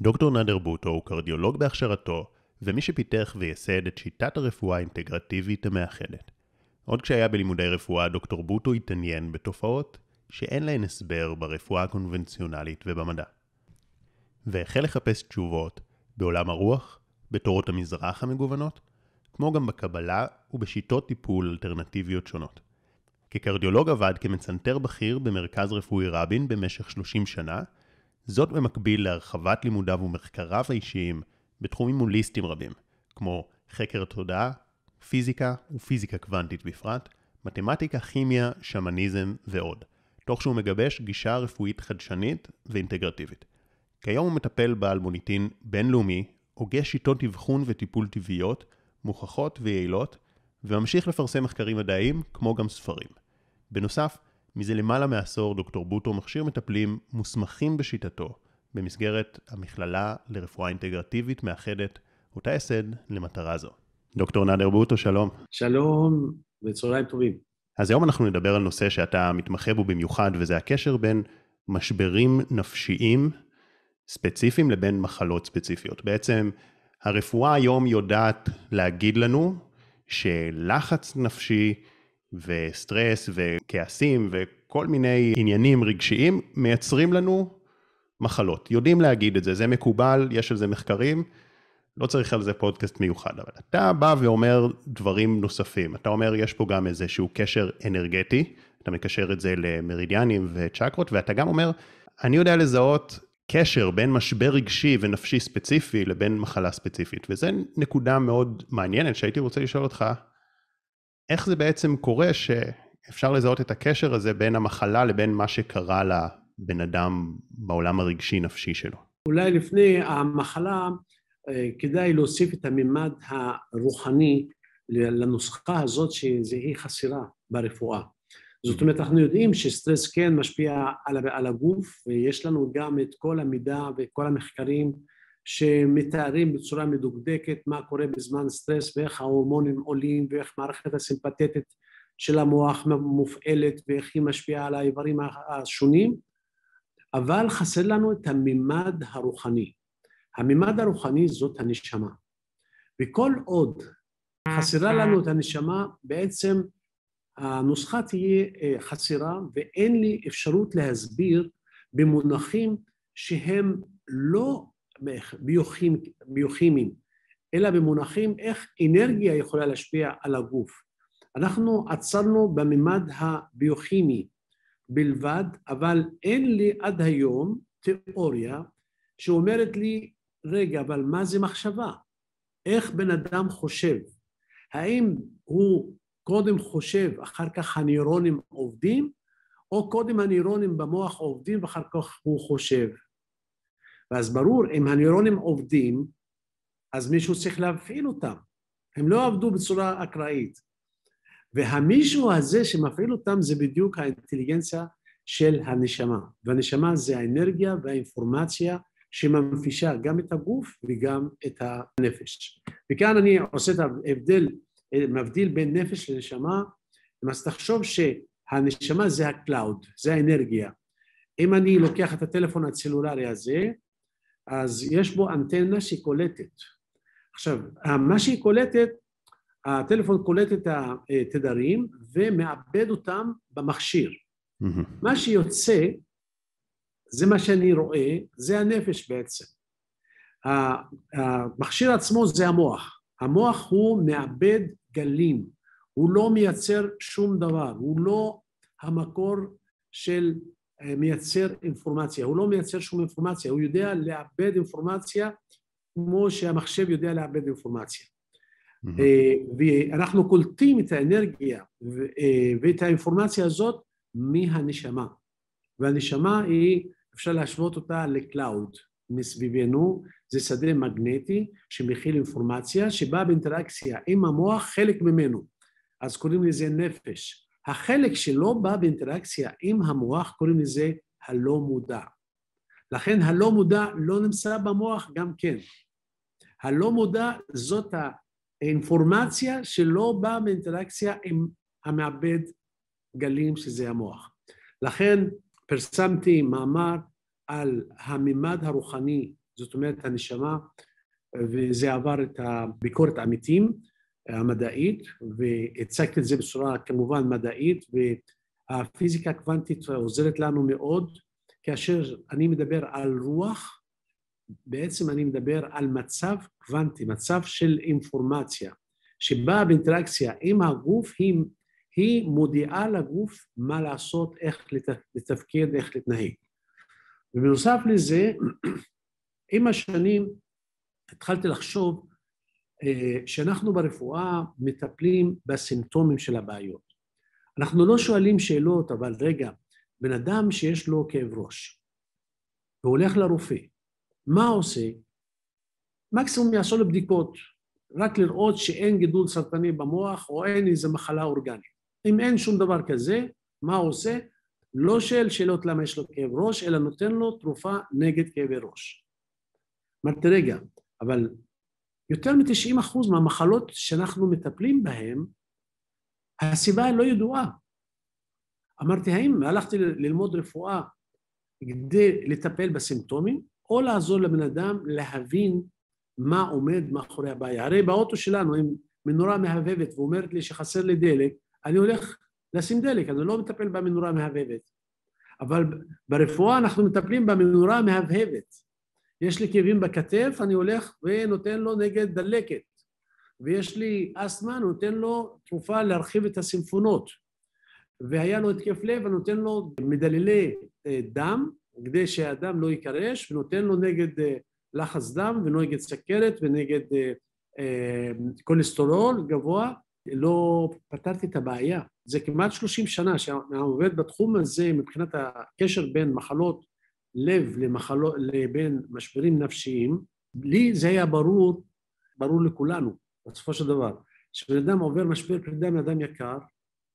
דוקטור נאדר בוטו הוא קרדיולוג בהכשרתו, ומי שפיתח וייסד את שיטת הרפואה האינטגרטיבית המאחדת. עוד כשהיה בלימודי רפואה, דוקטור בוטו התעניין בתופעות שאין להן הסבר ברפואה הקונבנציונלית ובמדע. והחל לחפש תשובות בעולם הרוח, בתורות המזרח המגוונות, כמו גם בקבלה ובשיטות טיפול אלטרנטיביות שונות. כקרדיולוג עבד כמצנתר בכיר במרכז רפואי רבין במשך 30 שנה, זאת במקביל להרחבת לימודיו ומחקריו האישיים בתחומים הוליסטיים רבים, כמו חקר תודעה, פיזיקה ופיזיקה קוונטית בפרט, מתמטיקה, כימיה, שמניזם ועוד, תוך שהוא מגבש גישה רפואית חדשנית ואינטגרטיבית. כיום הוא מטפל בעל מוניטין בינלאומי, הוגה שיטות אבחון וטיפול טבעיות, מוכחות ויעילות, וממשיך לפרסם מחקרים מדעיים, כמו גם ספרים. בנוסף, מזה למעלה מעשור דוקטור בוטו מכשיר מטפלים מוסמכים בשיטתו, במסגרת המכללה לרפואה אינטגרטיבית מאחדת, אותה יסד למטרה זו. דוקטור נאדר בוטו, שלום. שלום וצהריים טובים. אז היום אנחנו נדבר על נושא שאתה מתמחה בו במיוחד, וזה הקשר בין משברים נפשיים ספציפיים לבין מחלות ספציפיות. בעצם הרפואה היום יודעת להגיד לנו שלחץ נפשי וסטרס וכעסים וכל מיני עניינים רגשיים מייצרים לנו מחלות. יודעים להגיד את זה, זה מקובל, יש על זה מחקרים, לא צריך על זה פודקאסט מיוחד, אבל אתה בא ואומר דברים נוספים. אתה אומר, יש פה גם איזשהו קשר אנרגטי, אתה מקשר את זה למרידיאנים וצ'קרות, ואתה גם אומר, אני יודע לזהות קשר בין משבר רגשי ונפשי ספציפי לבין מחלה ספציפית, וזו נקודה מאוד מעניינת שהייתי רוצה לשאול אותך, איך זה בעצם קורה שאפשר לזהות את הקשר הזה בין המחלה לבין מה שקרה לבן אדם בעולם הרגשי-נפשי שלו? אולי לפני המחלה, אה, כדאי להוסיף את הממד הרוחני לנוסחה הזאת שהיא חסרה ברפואה. זאת אומרת, אנחנו יודעים שסטרס כן משפיע על, על הגוף, ויש לנו גם את כל המידע וכל המחקרים שמתארים בצורה מדוקדקת מה קורה בזמן סטרס ואיך ההורמונים עולים ואיך מערכת הסימפתטית של המוח מופעלת ואיך היא משפיעה על האיברים השונים, אבל חסר לנו את הממד הרוחני. הממד הרוחני זאת הנשמה. וכל עוד חסרה לנו את הנשמה, בעצם הנוסחה תהיה אה, חסרה ואין לי אפשרות להסביר במונחים שהם לא ביוכימ, ביוכימיים, אלא במונחים איך אנרגיה יכולה להשפיע על הגוף. אנחנו עצרנו בממד הביוכימי בלבד, אבל אין לי עד היום תיאוריה שאומרת לי, רגע, אבל מה זה מחשבה? איך בן אדם חושב? האם הוא קודם חושב, אחר כך הנוירונים עובדים, או קודם הנוירונים במוח עובדים ואחר כך הוא חושב. ואז ברור, אם הנוירונים עובדים, אז מישהו צריך להפעיל אותם. הם לא עבדו בצורה אקראית. והמישהו הזה שמפעיל אותם זה בדיוק האינטליגנציה של הנשמה. והנשמה זה האנרגיה והאינפורמציה שממפישה גם את הגוף וגם את הנפש. וכאן אני עושה את ההבדל מבדיל בין נפש לנשמה, אז תחשוב שהנשמה זה ה cloud, זה האנרגיה. אם אני לוקח את הטלפון הסלולרי הזה, אז יש בו אנטנה שהיא קולטת. עכשיו, מה שהיא קולטת, הטלפון קולט את התדרים ומעבד אותם במכשיר. Mm-hmm. מה שיוצא, זה מה שאני רואה, זה הנפש בעצם. המכשיר עצמו זה המוח. המוח הוא מעבד גלים, הוא לא מייצר שום דבר, הוא לא המקור של אה, מייצר אינפורמציה, הוא לא מייצר שום אינפורמציה, הוא יודע לעבד אינפורמציה כמו שהמחשב יודע לעבד אינפורמציה. Mm-hmm. ואנחנו קולטים את האנרגיה אה, ואת האינפורמציה הזאת מהנשמה, והנשמה היא, אפשר להשוות אותה לקלאוד מסביבנו, זה שדה מגנטי שמכיל אינפורמציה שבאה באינטראקציה עם המוח, חלק ממנו, אז קוראים לזה נפש. החלק שלא בא באינטראקציה עם המוח קוראים לזה הלא מודע. לכן הלא מודע לא נמצא במוח גם כן. הלא מודע זאת האינפורמציה שלא באה באינטראקציה עם המעבד גלים שזה המוח. לכן פרסמתי מאמר על הממד הרוחני זאת אומרת הנשמה, וזה עבר את הביקורת העמיתים המדעית, והצגתי את זה בצורה כמובן מדעית, והפיזיקה הקוונטית עוזרת לנו מאוד. כאשר אני מדבר על רוח, בעצם אני מדבר על מצב קוונטי, מצב של אינפורמציה, שבאה באינטראקציה עם הגוף, היא, היא מודיעה לגוף מה לעשות, איך לתפקד, איך להתנהג. ובנוסף לזה, עם השנים התחלתי לחשוב אה, שאנחנו ברפואה מטפלים בסימפטומים של הבעיות. אנחנו לא שואלים שאלות, אבל רגע, בן אדם שיש לו כאב ראש, והוא הולך לרופא, מה עושה? מקסימום יעשו לו בדיקות, רק לראות שאין גידול סרטני במוח או אין איזה מחלה אורגנית. אם אין שום דבר כזה, מה הוא עושה? לא שואל שאלות למה יש לו כאב ראש, אלא נותן לו תרופה נגד כאבי ראש. אמרתי, רגע, אבל יותר מ-90% מהמחלות שאנחנו מטפלים בהן, הסיבה לא ידועה. אמרתי, האם הלכתי ללמוד רפואה כדי לטפל בסימפטומים, או לעזור לבן אדם להבין מה עומד מאחורי הבעיה? הרי באוטו שלנו, אם מנורה מהבהבת ואומרת לי שחסר לי דלק, אני הולך לשים דלק, אני לא מטפל במנורה מהבהבת. אבל ברפואה אנחנו מטפלים במנורה מהבהבת. יש לי כאבים בכתף, אני הולך ונותן לו נגד דלקת. ויש לי אסתמה, אני נותן לו תרופה להרחיב את הסימפונות. והיה לו התקף לב, אני נותן לו מדללי אה, דם, כדי שהאדם לא ייכרש, ונותן לו נגד אה, לחץ דם ונגד סכרת ונגד אה, כולסטרול גבוה, לא פתרתי את הבעיה. זה כמעט 30 שנה שאני עובד בתחום הזה מבחינת הקשר בין מחלות לב למחלות, לבין משברים נפשיים. לי זה היה ברור, ברור לכולנו, בסופו של דבר. כשבן אדם עובר משבר פרידה מאדם יקר,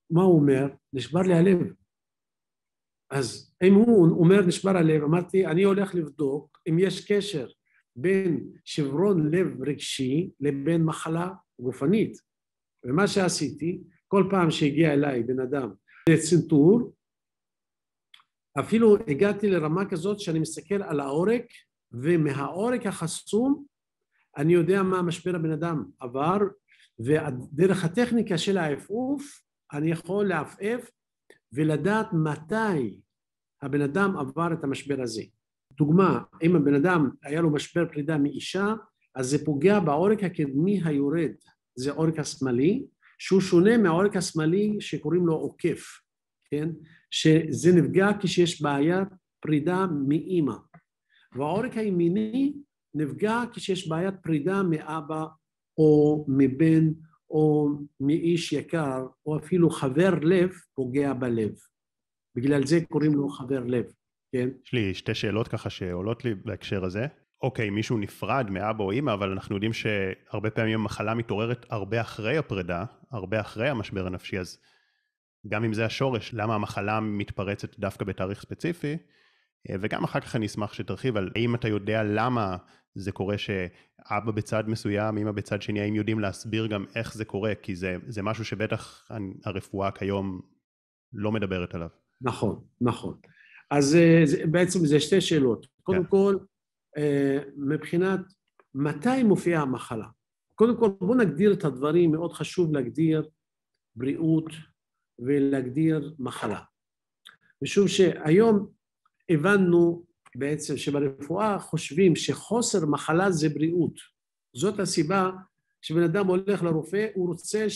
מה הוא אומר? נשבר לי הלב. אז אם הוא אומר נשבר הלב, אמרתי, אני הולך לבדוק אם יש קשר בין שברון לב רגשי לבין מחלה גופנית. ומה שעשיתי, כל פעם שהגיע אליי בן אדם לצנתור, אפילו הגעתי לרמה כזאת שאני מסתכל על העורק, ומהעורק החסום אני יודע מה משבר הבן אדם עבר, ודרך הטכניקה של העפעוף אני יכול לעפעף ולדעת מתי הבן אדם עבר את המשבר הזה. דוגמה, אם הבן אדם היה לו משבר פרידה מאישה, אז זה פוגע בעורק הקדמי היורד, זה העורק השמאלי, שהוא שונה מהעורק השמאלי שקוראים לו עוקף, כן? שזה נפגע כשיש בעיית פרידה מאימא. והעורק הימיני נפגע כשיש בעיית פרידה מאבא או מבן או מאיש יקר, או אפילו חבר לב פוגע בלב. בגלל זה קוראים לו חבר לב, כן? יש לי שתי שאלות ככה שעולות לי בהקשר הזה. אוקיי, מישהו נפרד מאבא או אימא, אבל אנחנו יודעים שהרבה פעמים המחלה מתעוררת הרבה אחרי הפרידה, הרבה אחרי המשבר הנפשי, אז גם אם זה השורש, למה המחלה מתפרצת דווקא בתאריך ספציפי, וגם אחר כך אני אשמח שתרחיב על האם אתה יודע למה זה קורה שאבא בצד מסוים, אמא בצד שני, האם יודעים להסביר גם איך זה קורה, כי זה, זה משהו שבטח הרפואה כיום לא מדברת עליו. נכון, נכון. אז אה, זה, בעצם זה שתי שאלות. קודם כן. כל, אה, מבחינת מתי מופיעה המחלה. קודם כל, בואו נגדיר את הדברים, מאוד חשוב להגדיר בריאות ולהגדיר מחלה. משום שהיום הבנו בעצם שברפואה חושבים שחוסר מחלה זה בריאות. זאת הסיבה שבן אדם הולך לרופא, הוא רוצה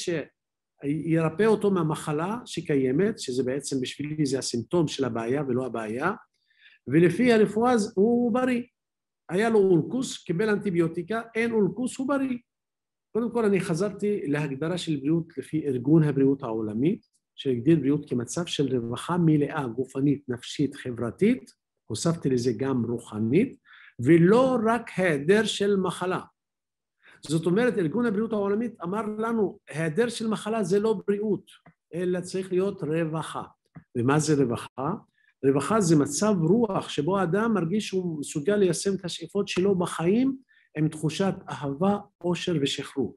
שירפא אותו מהמחלה שקיימת, שזה בעצם בשבילי זה הסימפטום של הבעיה ולא הבעיה, ולפי הרפואה הוא בריא. היה לו אולקוס, קיבל אנטיביוטיקה, אין אולקוס, הוא בריא. קודם כל אני חזרתי להגדרה של בריאות לפי ארגון הבריאות העולמית, שהגדיר בריאות כמצב של רווחה מלאה, גופנית, נפשית, חברתית, הוספתי לזה גם רוחנית, ולא רק היעדר של מחלה. זאת אומרת, ארגון הבריאות העולמית אמר לנו, היעדר של מחלה זה לא בריאות, אלא צריך להיות רווחה. ומה זה רווחה? רווחה זה מצב רוח שבו האדם מרגיש שהוא מסוגל ליישם את השאיפות שלו בחיים עם תחושת אהבה, עושר ושחרור.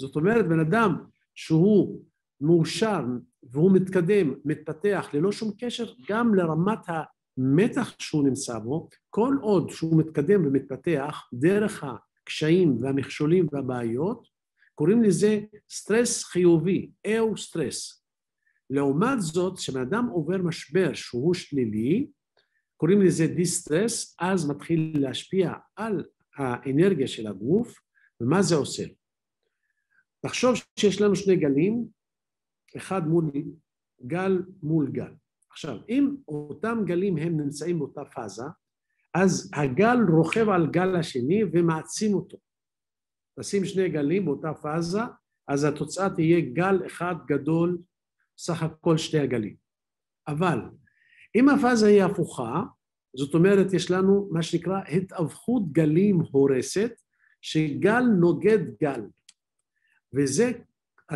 זאת אומרת, בן אדם שהוא מאושר והוא מתקדם, מתפתח, ללא שום קשר גם לרמת המתח שהוא נמצא בו, כל עוד שהוא מתקדם ומתפתח דרך הקשיים והמכשולים והבעיות, קוראים לזה סטרס חיובי, eustress. לעומת זאת, כשבן אדם עובר משבר שהוא שלילי, קוראים לזה distress, אז מתחיל להשפיע על האנרגיה של הגוף, ומה זה עושה? תחשוב שיש לנו שני גלים, אחד מול גל מול גל. עכשיו, אם אותם גלים הם נמצאים באותה פאזה, אז הגל רוכב על גל השני ומעצים אותו. תשים שני גלים באותה פאזה, אז התוצאה תהיה גל אחד גדול, סך הכל שתי הגלים. אבל אם הפאזה היא הפוכה, זאת אומרת יש לנו מה שנקרא התאבכות גלים הורסת, שגל נוגד גל. וזה,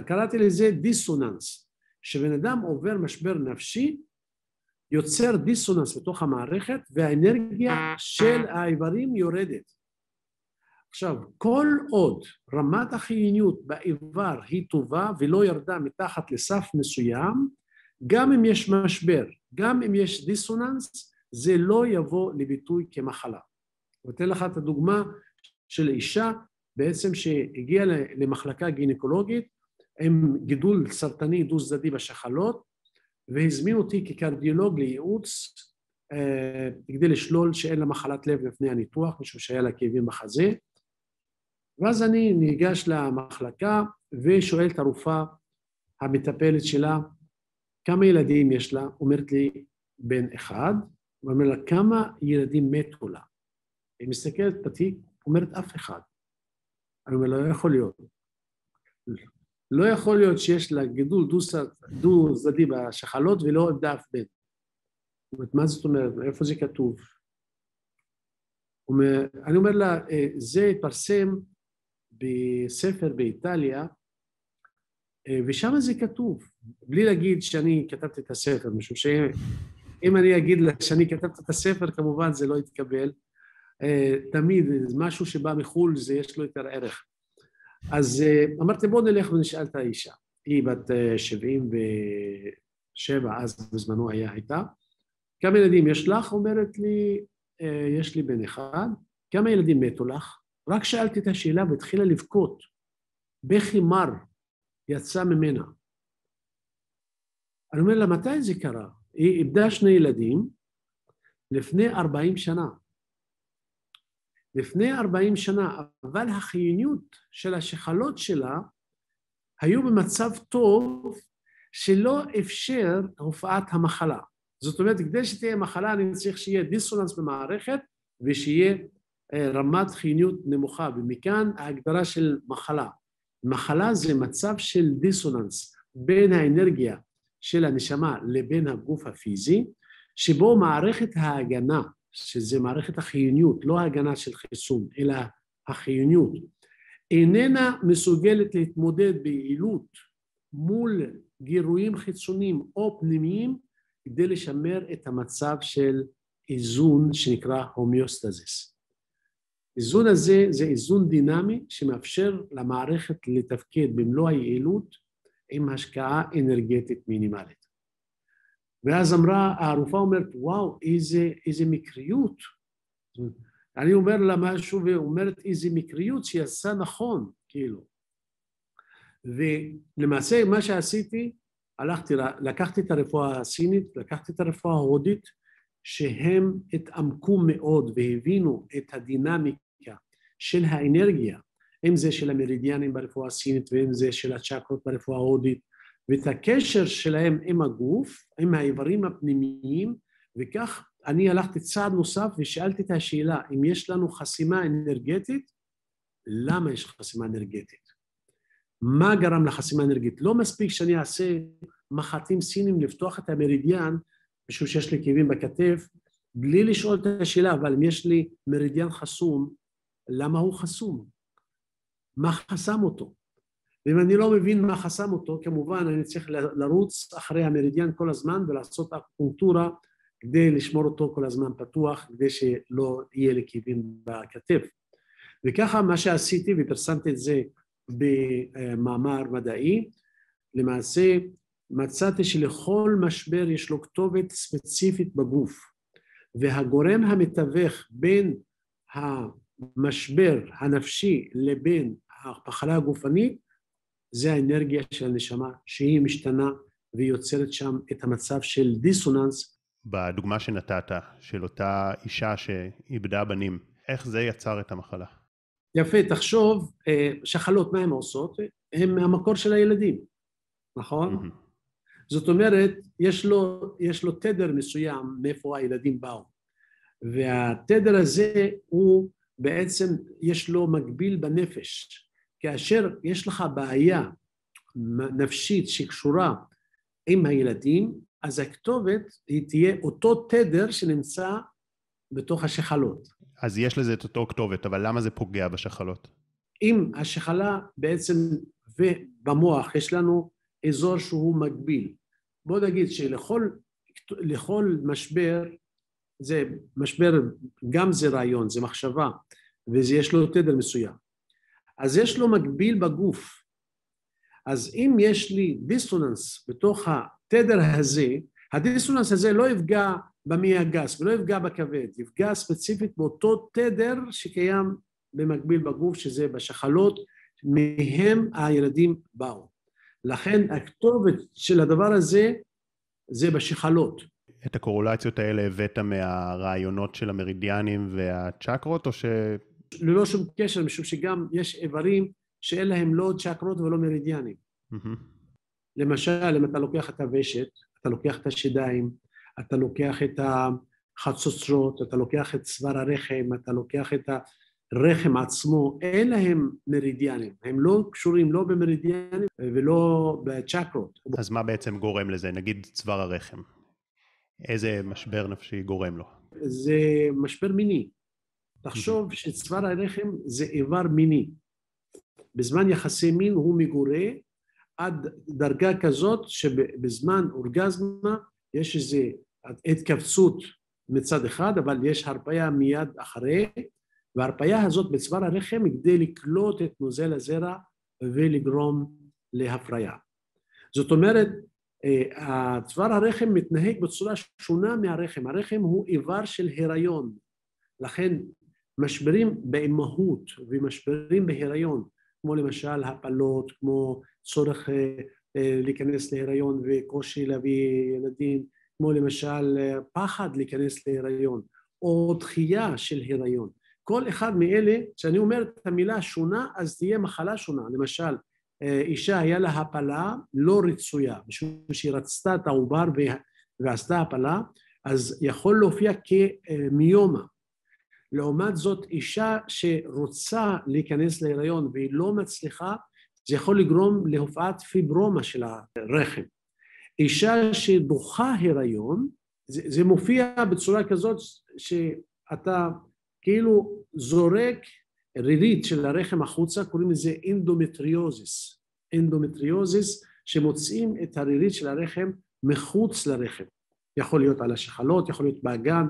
קראתי לזה דיסוננס. כשבן אדם עובר משבר נפשי, יוצר דיסוננס בתוך המערכת והאנרגיה של האיברים יורדת. עכשיו, כל עוד רמת החיוניות באיבר היא טובה ולא ירדה מתחת לסף מסוים, גם אם יש משבר, גם אם יש דיסוננס, זה לא יבוא לביטוי כמחלה. אני אתן לך את הדוגמה של אישה בעצם שהגיעה למחלקה גינקולוגית עם גידול סרטני דו-צדדי בשחלות והזמין אותי כקרדיולוג לייעוץ אה, כדי לשלול שאין לה מחלת לב לפני הניתוח, משום שהיה לה כאבים בחזה. ואז אני ניגש למחלקה ושואל את הרופאה המטפלת שלה, כמה ילדים יש לה? אומרת לי, בן אחד. ואומר לה, כמה ילדים מתו לה? היא מסתכלת בתיק, אומרת, אף אחד. אני אומר, לא יכול להיות. לא יכול להיות שיש לה גידול דו-צדדי בשחלות ולא עמדה אף בן. אומרת, מה זאת אומרת? איפה זה כתוב? אני אומר לה, אה, זה התפרסם בספר באיטליה, אה, ושם זה כתוב, בלי להגיד שאני כתבתי את הספר, משום שאם אני אגיד לה שאני כתבתי את הספר, כמובן זה לא יתקבל. אה, תמיד משהו שבא מחו"ל, זה יש לו יותר ערך. אז אה, אמרתי בוא נלך ונשאל את האישה. היא בת 77, אה, אז בזמנו היה הייתה. כמה ילדים יש לך? אומרת לי, אה, יש לי בן אחד. כמה ילדים מתו לך? רק שאלתי את השאלה והתחילה לבכות. בכי מר יצא ממנה. אני אומר לה, מתי זה קרה? היא איבדה שני ילדים לפני 40 שנה. לפני 40 שנה, אבל החיוניות של השחלות שלה היו במצב טוב שלא אפשר הופעת המחלה. זאת אומרת, כדי שתהיה מחלה אני צריך שיהיה דיסוננס במערכת ושיהיה אה, רמת חיוניות נמוכה, ומכאן ההגדרה של מחלה. מחלה זה מצב של דיסוננס בין האנרגיה של הנשמה לבין הגוף הפיזי, שבו מערכת ההגנה שזה מערכת החיוניות, לא ההגנה של חיסון, אלא החיוניות, איננה מסוגלת להתמודד ביעילות מול גירויים חיצוניים או פנימיים כדי לשמר את המצב של איזון שנקרא הומיוסטזיס. איזון הזה זה איזון דינמי שמאפשר למערכת לתפקד במלוא היעילות עם השקעה אנרגטית מינימלית. ואז אמרה, הרופאה אומרת, וואו, איזה, איזה מקריות. אני אומר לה משהו ואומרת איזה מקריות שיצא נכון, כאילו. ולמעשה מה שעשיתי, הלכתי, לקחתי את הרפואה הסינית, לקחתי את הרפואה ההודית, שהם התעמקו מאוד והבינו את הדינמיקה של האנרגיה, אם זה של המרידיאנים ברפואה הסינית ואם זה של הצ'קרות ברפואה ההודית, ואת הקשר שלהם עם הגוף, עם האיברים הפנימיים, וכך אני הלכתי צעד נוסף ושאלתי את השאלה, אם יש לנו חסימה אנרגטית, למה יש חסימה אנרגטית? מה גרם לחסימה אנרגטית? לא מספיק שאני אעשה מחטים סינים לפתוח את המרידיאן, משום שיש לי כאבים בכתף, בלי לשאול את השאלה, אבל אם יש לי מרידיאן חסום, למה הוא חסום? מה חסם אותו? ואם אני לא מבין מה חסם אותו, כמובן אני צריך לרוץ אחרי המרידיאן כל הזמן ולעשות אקפונקטורה כדי לשמור אותו כל הזמן פתוח, כדי שלא יהיה לי כאבים בכתף. וככה מה שעשיתי ופרסמתי את זה במאמר מדעי, למעשה מצאתי שלכל משבר יש לו כתובת ספציפית בגוף. והגורם המתווך בין המשבר הנפשי לבין המחלה הגופנית זה האנרגיה של הנשמה שהיא משתנה ויוצרת שם את המצב של דיסוננס. בדוגמה שנתת, של אותה אישה שאיבדה בנים, איך זה יצר את המחלה? יפה, תחשוב, אה, שחלות, מה הן עושות? הן מהמקור של הילדים, נכון? Mm-hmm. זאת אומרת, יש לו, יש לו תדר מסוים מאיפה הילדים באו, והתדר הזה הוא בעצם, יש לו מקביל בנפש. כאשר יש לך בעיה נפשית שקשורה עם הילדים, אז הכתובת היא תהיה אותו תדר שנמצא בתוך השחלות. אז יש לזה את אותו כתובת, אבל למה זה פוגע בשחלות? אם השחלה בעצם, ובמוח יש לנו אזור שהוא מקביל. בוא נגיד שלכל לכל משבר, זה משבר, גם זה רעיון, זה מחשבה, ויש לו תדר מסוים. אז יש לו מקביל בגוף. אז אם יש לי דיסוננס בתוך התדר הזה, הדיסוננס הזה לא יפגע במי הגס ולא יפגע בכבד, יפגע ספציפית באותו תדר שקיים במקביל בגוף, שזה בשחלות, מהם הילדים באו. לכן הכתובת של הדבר הזה זה בשחלות. את הקורולציות האלה הבאת מהרעיונות של המרידיאנים והצ'קרות, או ש... ללא שום קשר, משום שגם יש איברים שאין להם לא צ'קרות ולא מרידיאנים. Mm-hmm. למשל, אם אתה לוקח את הוושט, אתה לוקח את השדיים, אתה לוקח את החצוצרות, אתה לוקח את צוואר הרחם, אתה לוקח את הרחם עצמו, אין להם מרידיאנים, הם לא קשורים לא במרידיאנים ולא בצ'קרות. אז מה בעצם גורם לזה? נגיד צוואר הרחם. איזה משבר נפשי גורם לו? זה משבר מיני. תחשוב שצוואר הרחם זה איבר מיני. בזמן יחסי מין הוא מגורה עד דרגה כזאת שבזמן אורגזמה יש איזו התכווצות מצד אחד, אבל יש הרפאיה מיד אחרי, וההרפאיה הזאת בצוואר הרחם כדי לקלוט את נוזל הזרע ולגרום להפריה. זאת אומרת, אה, צוואר הרחם מתנהג בצורה שונה מהרחם, הרחם הוא איבר של הריון, לכן משברים באימהות ומשברים בהיריון, כמו למשל הפלות, כמו צורך אה, אה, להיכנס להיריון וקושי להביא ילדים, כמו למשל פחד להיכנס להיריון, או דחייה של הריון. כל אחד מאלה, כשאני אומר את המילה שונה, אז תהיה מחלה שונה. למשל, אישה היה לה הפלה לא רצויה, משום שהיא רצתה את העובר ועשתה הפלה, אז יכול להופיע כמיומה. לעומת זאת, אישה שרוצה להיכנס להיריון והיא לא מצליחה, זה יכול לגרום להופעת פיברומה של הרחם. אישה שדוחה הריון, זה, זה מופיע בצורה כזאת שאתה כאילו זורק רירית של הרחם החוצה, קוראים לזה אנדומטריוזיס. אנדומטריוזיס שמוצאים את הרירית של הרחם מחוץ לרחם. יכול להיות על השחלות, יכול להיות באגן,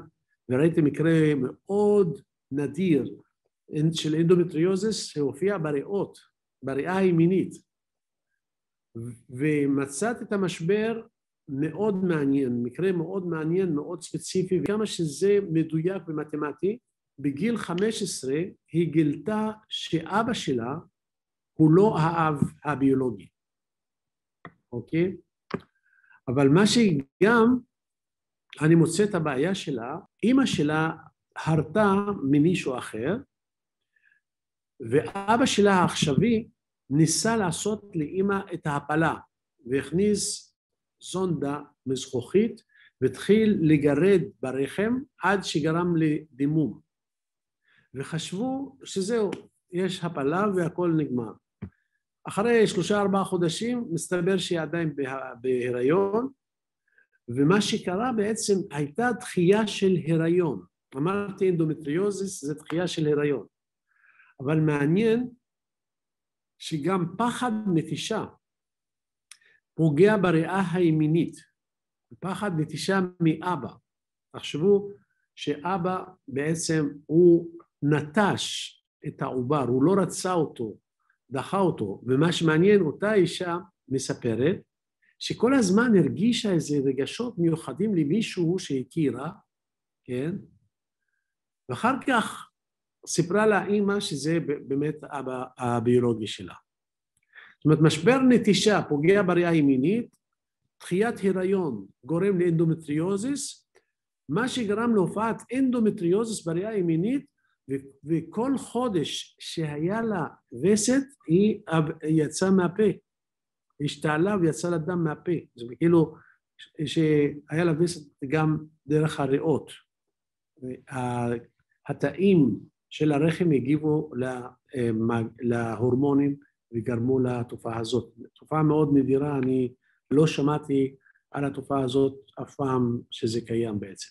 וראיתי מקרה מאוד נדיר של אנדומטריוזיס שהופיע בריאות, בריאה הימינית. ומצאת את המשבר מאוד מעניין, מקרה מאוד מעניין, מאוד ספציפי, וכמה שזה מדויק ומתמטי, בגיל 15 היא גילתה שאבא שלה הוא לא האב הביולוגי, אוקיי? אבל מה שגם, אני מוצא את הבעיה שלה, אימא שלה הרתה ממישהו אחר, ואבא שלה העכשווי ניסה לעשות לאימא את ההפלה, והכניס זונדה מזכוכית והתחיל לגרד ברחם עד שגרם לדימום. וחשבו שזהו, יש הפלה והכל נגמר. אחרי שלושה ארבעה חודשים מסתבר שהיא עדיין בהיריון, ומה שקרה בעצם הייתה דחייה של הריון. אמרתי אנדומטריוזיס זה דחייה של הריון. אבל מעניין שגם פחד נטישה פוגע בריאה הימינית, פחד נטישה מאבא. תחשבו שאבא בעצם הוא נטש את העובר, הוא לא רצה אותו, דחה אותו, ומה שמעניין, אותה אישה מספרת שכל הזמן הרגישה איזה רגשות מיוחדים למישהו שהכירה, כן? ואחר כך סיפרה לה אימא שזה באמת אבא הביולוגי שלה. זאת אומרת, משבר נטישה פוגע בריאה ימינית, דחיית הריון גורם לאנדומטריוזיס, מה שגרם להופעת אנדומטריוזיס בריאה ימינית, וכל חודש שהיה לה וסת, היא יצאה מהפה. השתעלה ויצא לה דם מהפה. זה כאילו שהיה לה וסת גם דרך הריאות. התאים של הרחם הגיבו להורמונים וגרמו לתופעה הזאת. תופעה מאוד נדירה, אני לא שמעתי על התופעה הזאת אף פעם שזה קיים בעצם.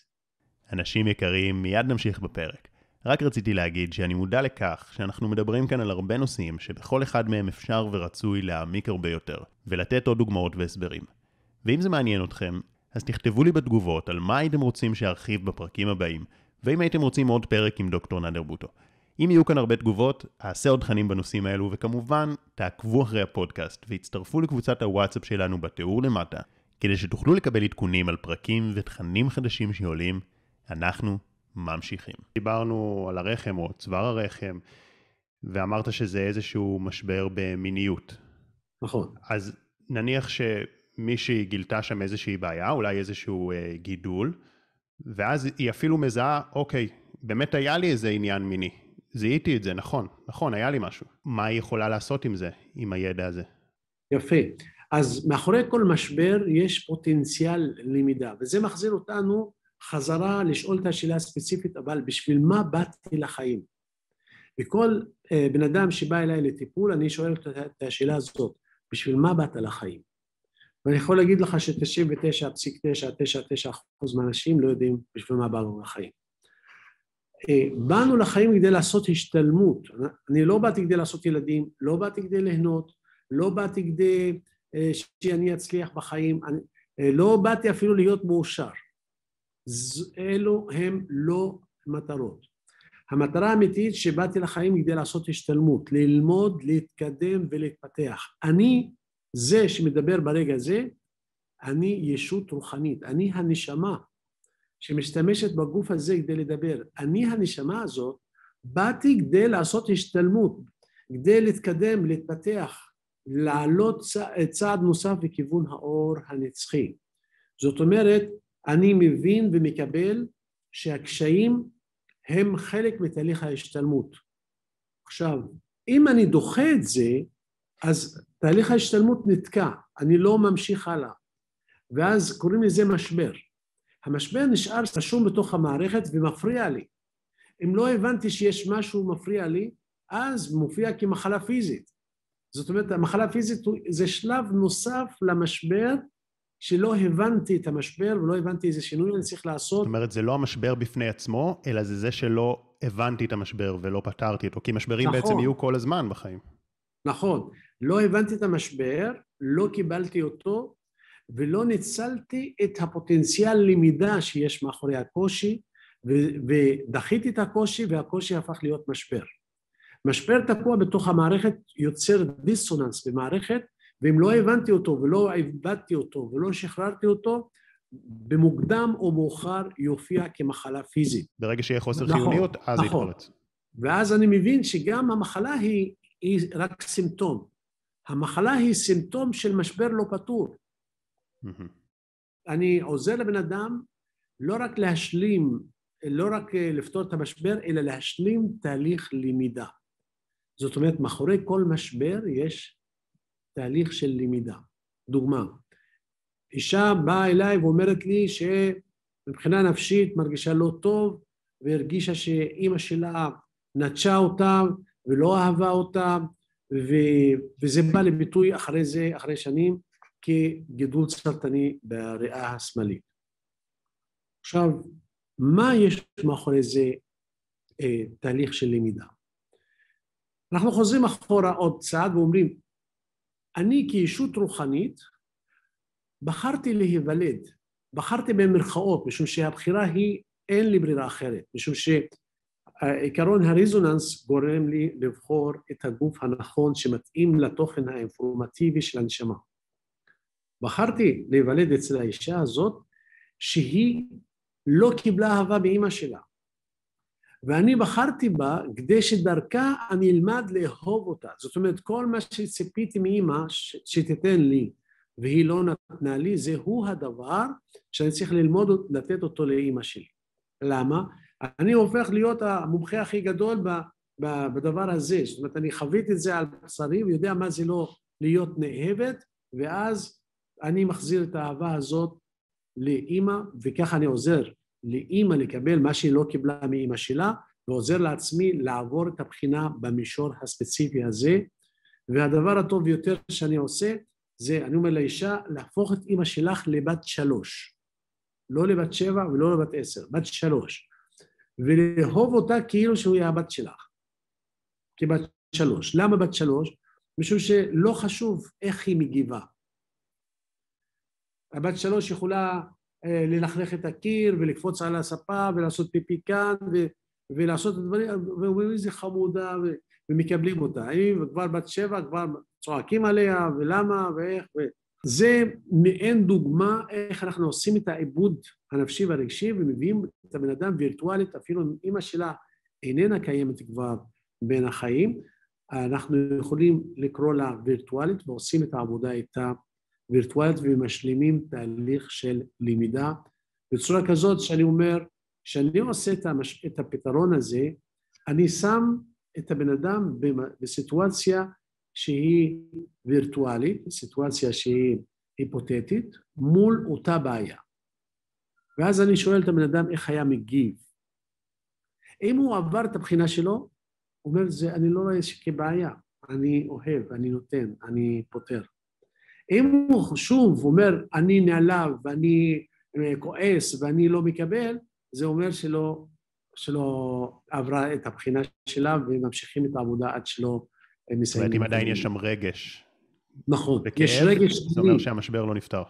אנשים יקרים, מיד נמשיך בפרק. רק רציתי להגיד שאני מודע לכך שאנחנו מדברים כאן על הרבה נושאים שבכל אחד מהם אפשר ורצוי להעמיק הרבה יותר, ולתת עוד דוגמאות והסברים. ואם זה מעניין אתכם, אז תכתבו לי בתגובות על מה הייתם רוצים שארחיב בפרקים הבאים, ואם הייתם רוצים עוד פרק עם דוקטור נדר בוטו. אם יהיו כאן הרבה תגובות, אעשה עוד תכנים בנושאים האלו, וכמובן, תעקבו אחרי הפודקאסט והצטרפו לקבוצת הוואטסאפ שלנו בתיאור למטה, כדי שתוכלו לקבל עדכונים על פרקים ותכנים חדשים שעולים. אנחנו ממשיכים. דיברנו על הרחם או צוואר הרחם, ואמרת שזה איזשהו משבר במיניות. נכון. אז נניח שמישהי גילתה שם איזושהי בעיה, אולי איזשהו אה, גידול, ואז היא אפילו מזהה, אוקיי, באמת היה לי איזה עניין מיני. זיהיתי את זה, נכון, נכון, היה לי משהו. מה היא יכולה לעשות עם זה, עם הידע הזה? יפה. אז מאחורי כל משבר יש פוטנציאל למידה, וזה מחזיר אותנו חזרה לשאול את השאלה הספציפית, אבל בשביל מה באתי לחיים? וכל אה, בן אדם שבא אליי לטיפול, אני שואל את השאלה הזאת, בשביל מה באת לחיים? ואני יכול להגיד לך ש-99.999% מהאנשים לא יודעים בשביל מה באנו לחיים. אה, באנו לחיים כדי לעשות השתלמות. אני לא באתי כדי לעשות ילדים, לא באתי כדי ליהנות, לא באתי כדי אה, שאני אצליח בחיים, אני, לא באתי אפילו להיות מאושר. אלו הם לא מטרות. המטרה האמיתית שבאתי לחיים כדי לעשות השתלמות, ללמוד, להתקדם ולהתפתח. אני זה שמדבר ברגע זה, אני ישות רוחנית, אני הנשמה שמשתמשת בגוף הזה כדי לדבר. אני הנשמה הזאת, באתי כדי לעשות השתלמות, כדי להתקדם, להתפתח, לעלות צעד נוסף לכיוון האור הנצחי. זאת אומרת, אני מבין ומקבל שהקשיים הם חלק מתהליך ההשתלמות. עכשיו, אם אני דוחה את זה, אז תהליך ההשתלמות נתקע, אני לא ממשיך הלאה, ואז קוראים לזה משבר. המשבר נשאר רשום בתוך המערכת ומפריע לי. אם לא הבנתי שיש משהו מפריע לי, אז מופיע כמחלה פיזית. זאת אומרת, המחלה הפיזית זה שלב נוסף למשבר שלא הבנתי את המשבר ולא הבנתי איזה שינוי אני צריך לעשות. זאת אומרת, זה לא המשבר בפני עצמו, אלא זה זה שלא הבנתי את המשבר ולא פתרתי אותו, כי משברים נכון. בעצם יהיו כל הזמן בחיים. נכון. לא הבנתי את המשבר, לא קיבלתי אותו, ולא ניצלתי את הפוטנציאל למידה שיש מאחורי הקושי, ודחיתי את הקושי והקושי הפך להיות משבר. משבר תקוע בתוך המערכת יוצר דיסוננס במערכת ואם לא הבנתי אותו ולא עיבדתי אותו ולא שחררתי אותו, במוקדם או מאוחר יופיע כמחלה פיזית. ברגע שיהיה חוסר נכון, חיוניות, אז נכון. יתפרץ. ואז אני מבין שגם המחלה היא, היא רק סימפטום. המחלה היא סימפטום של משבר לא פתור. Mm-hmm. אני עוזר לבן אדם לא רק להשלים, לא רק אה, לפתור את המשבר, אלא להשלים תהליך למידה. זאת אומרת, מאחורי כל משבר יש תהליך של למידה. דוגמה, אישה באה אליי ואומרת לי שמבחינה נפשית מרגישה לא טוב והרגישה שאימא שלה נטשה אותה ולא אהבה אותה ו... וזה בא לביטוי אחרי זה, אחרי שנים, כגידול סרטני בריאה השמאלית. עכשיו, מה יש מאחורי זה אה, תהליך של למידה? אנחנו חוזרים אחורה עוד צעד ואומרים, אני כישות רוחנית בחרתי להיוולד, בחרתי במרכאות, משום שהבחירה היא, אין לי ברירה אחרת, משום שעקרון הרזוננס גורם לי לבחור את הגוף הנכון שמתאים לתוכן האינפורמטיבי של הנשמה. בחרתי להיוולד אצל האישה הזאת שהיא לא קיבלה אהבה מאימא שלה. ואני בחרתי בה כדי שדרכה אני אלמד לאהוב אותה. זאת אומרת, כל מה שציפיתי מאימא שתיתן לי והיא לא נתנה לי, זהו הדבר שאני צריך ללמוד לתת אותו לאימא שלי. למה? אני הופך להיות המומחה הכי גדול בדבר הזה. זאת אומרת, אני חוויתי את זה על בשרי ויודע מה זה לא להיות נאהבת, ואז אני מחזיר את האהבה הזאת לאימא, וככה אני עוזר לאימא לקבל מה שהיא לא קיבלה מאימא שלה, ועוזר לעצמי לעבור את הבחינה במישור הספציפי הזה. והדבר הטוב ביותר שאני עושה, זה, אני אומר לאישה, להפוך את אימא שלך לבת שלוש. לא לבת שבע ולא לבת עשר, בת שלוש. ולאהוב אותה כאילו שהוא הבת שלך, כבת שלוש. למה בת שלוש? משום שלא חשוב איך היא מגיבה. הבת שלוש יכולה ללכלך את הקיר ולקפוץ על הספה ולעשות פיפי כאן ו, ולעשות את הדברים, ואומרים איזה חמודה ו, ומקבלים אותה. היא כבר בת שבע, כבר צועקים עליה ולמה ואיך. ו... זה מעין דוגמה איך אנחנו עושים את העיבוד הנפשי והרגשי ומביאים את הבן אדם וירטואלית, אפילו אם אימא שלה איננה קיימת כבר בין החיים, אנחנו יכולים לקרוא לה וירטואלית ועושים את העבודה איתה וירטואלית ומשלימים תהליך של למידה בצורה כזאת שאני אומר, כשאני עושה את, המש... את הפתרון הזה, אני שם את הבן אדם בסיטואציה שהיא וירטואלית, סיטואציה שהיא היפותטית, מול אותה בעיה. ואז אני שואל את הבן אדם איך היה מגיב. אם הוא עבר את הבחינה שלו, הוא אומר, זה, אני לא רואה כבעיה, אני אוהב, אני נותן, אני פותר. אם הוא שוב אומר, אני נעלב ואני אה, כועס ואני לא מקבל, זה אומר שלא, שלא עברה את הבחינה שלה וממשיכים את העבודה עד שלא מסיימים. זאת אומרת, אם עדיין יש שם רגש. נכון, וכאב, יש רגש. זה אומר שהמשבר לא נפתר.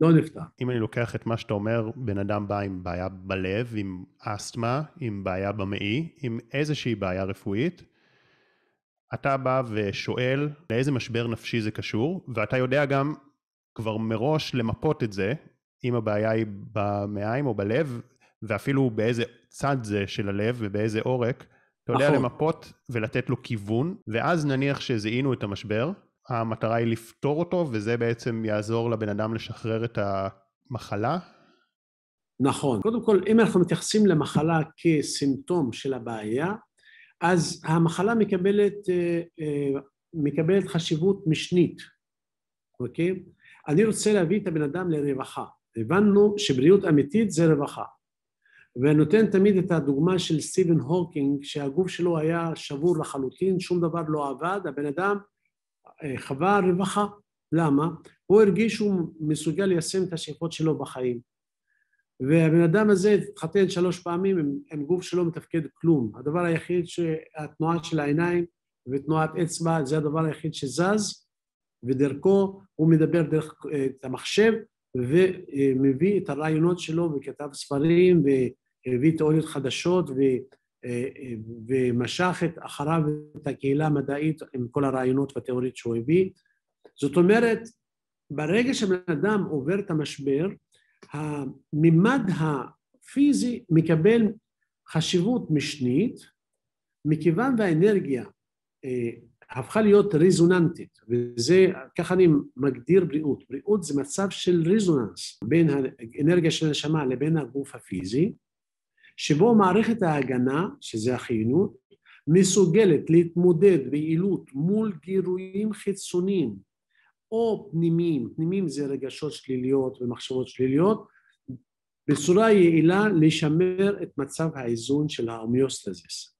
לא נפתר. אם אני לוקח את מה שאתה אומר, בן אדם בא עם בעיה בלב, עם אסתמה, עם בעיה במעי, עם איזושהי בעיה רפואית, אתה בא ושואל לאיזה משבר נפשי זה קשור, ואתה יודע גם כבר מראש למפות את זה, אם הבעיה היא במעיים או בלב, ואפילו באיזה צד זה של הלב ובאיזה עורק, אתה יודע נכון. למפות ולתת לו כיוון, ואז נניח שזיהינו את המשבר, המטרה היא לפתור אותו, וזה בעצם יעזור לבן אדם לשחרר את המחלה? נכון. קודם כל, אם אנחנו מתייחסים למחלה כסימפטום של הבעיה, אז המחלה מקבלת, אה, אה, מקבלת חשיבות משנית, אוקיי? אני רוצה להביא את הבן אדם לרווחה. הבנו שבריאות אמיתית זה רווחה. ואני נותן תמיד את הדוגמה של סטיבן הוקינג, שהגוף שלו היה שבור לחלוטין, שום דבר לא עבד, הבן אדם אה, חווה רווחה. למה? הוא הרגיש שהוא מסוגל ליישם את השאיפות שלו בחיים. והבן אדם הזה התחתן שלוש פעמים עם, עם גוף שלא מתפקד כלום. הדבר היחיד שהתנועה של העיניים ותנועת אצבע זה הדבר היחיד שזז, ודרכו הוא מדבר דרך אה, את המחשב ומביא את הרעיונות שלו וכתב ספרים והביא תיאוריות חדשות ו, אה, ומשך את אחריו את הקהילה המדעית עם כל הרעיונות והתיאוריות שהוא הביא. זאת אומרת, ברגע שבן אדם עובר את המשבר, הממד הפיזי מקבל חשיבות משנית, מכיוון והאנרגיה אה, הפכה להיות רזוננטית, וזה, ככה אני מגדיר בריאות. בריאות זה מצב של רזוננס בין האנרגיה של הנשמה לבין הגוף הפיזי, שבו מערכת ההגנה, שזה החיונות, מסוגלת להתמודד ביעילות מול גירויים חיצוניים או פנימיים, פנימיים זה רגשות שליליות ומחשבות שליליות, בצורה יעילה לשמר את מצב האיזון של ההומאוסטזיס.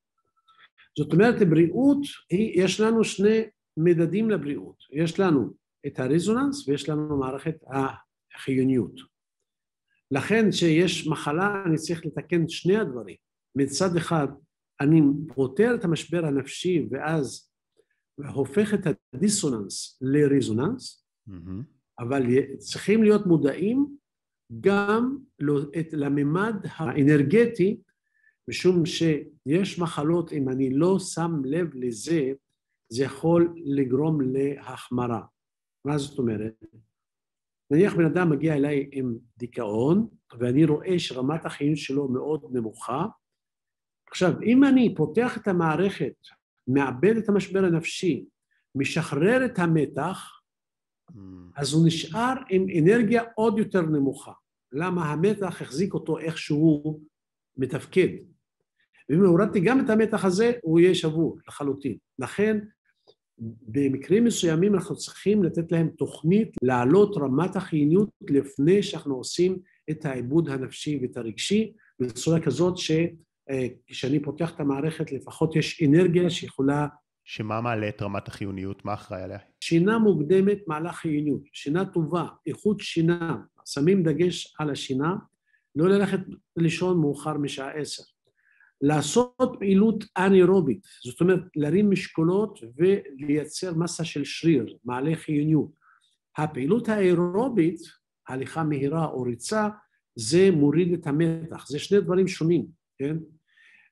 זאת אומרת, בריאות, יש לנו שני מדדים לבריאות. יש לנו את הרזוננס ויש לנו מערכת החיוניות. לכן כשיש מחלה אני צריך לתקן שני הדברים. מצד אחד אני פותר את המשבר הנפשי ואז והופך את הדיסוננס לרזוננס, mm-hmm. אבל צריכים להיות מודעים גם לממד האנרגטי, משום שיש מחלות, אם אני לא שם לב לזה, זה יכול לגרום להחמרה. מה זאת אומרת? נניח בן אדם מגיע אליי עם דיכאון, ואני רואה שרמת החיים שלו מאוד נמוכה. עכשיו, אם אני פותח את המערכת, מאבד את המשבר הנפשי, משחרר את המתח, mm. אז הוא נשאר עם אנרגיה עוד יותר נמוכה. למה? המתח החזיק אותו איכשהו מתפקד. ואם הורדתי גם את המתח הזה, הוא יהיה שבור לחלוטין. לכן, במקרים מסוימים אנחנו צריכים לתת להם תוכנית להעלות רמת החיוניות לפני שאנחנו עושים את העיבוד הנפשי ואת הרגשי, בצורה כזאת שכשאני פותח את המערכת לפחות יש אנרגיה שיכולה... שמה מעלה את רמת החיוניות? מה אחראי עליה? שינה מוקדמת מעלה חיוניות, שינה טובה, איכות שינה, שמים דגש על השינה, לא ללכת לישון מאוחר משעה עשר. לעשות פעילות אנאירובית, זאת אומרת להרים משקולות ולייצר מסה של שריר, מעלה חיוניות. הפעילות האירובית, הליכה מהירה או ריצה, זה מוריד את המתח, זה שני דברים שונים, כן?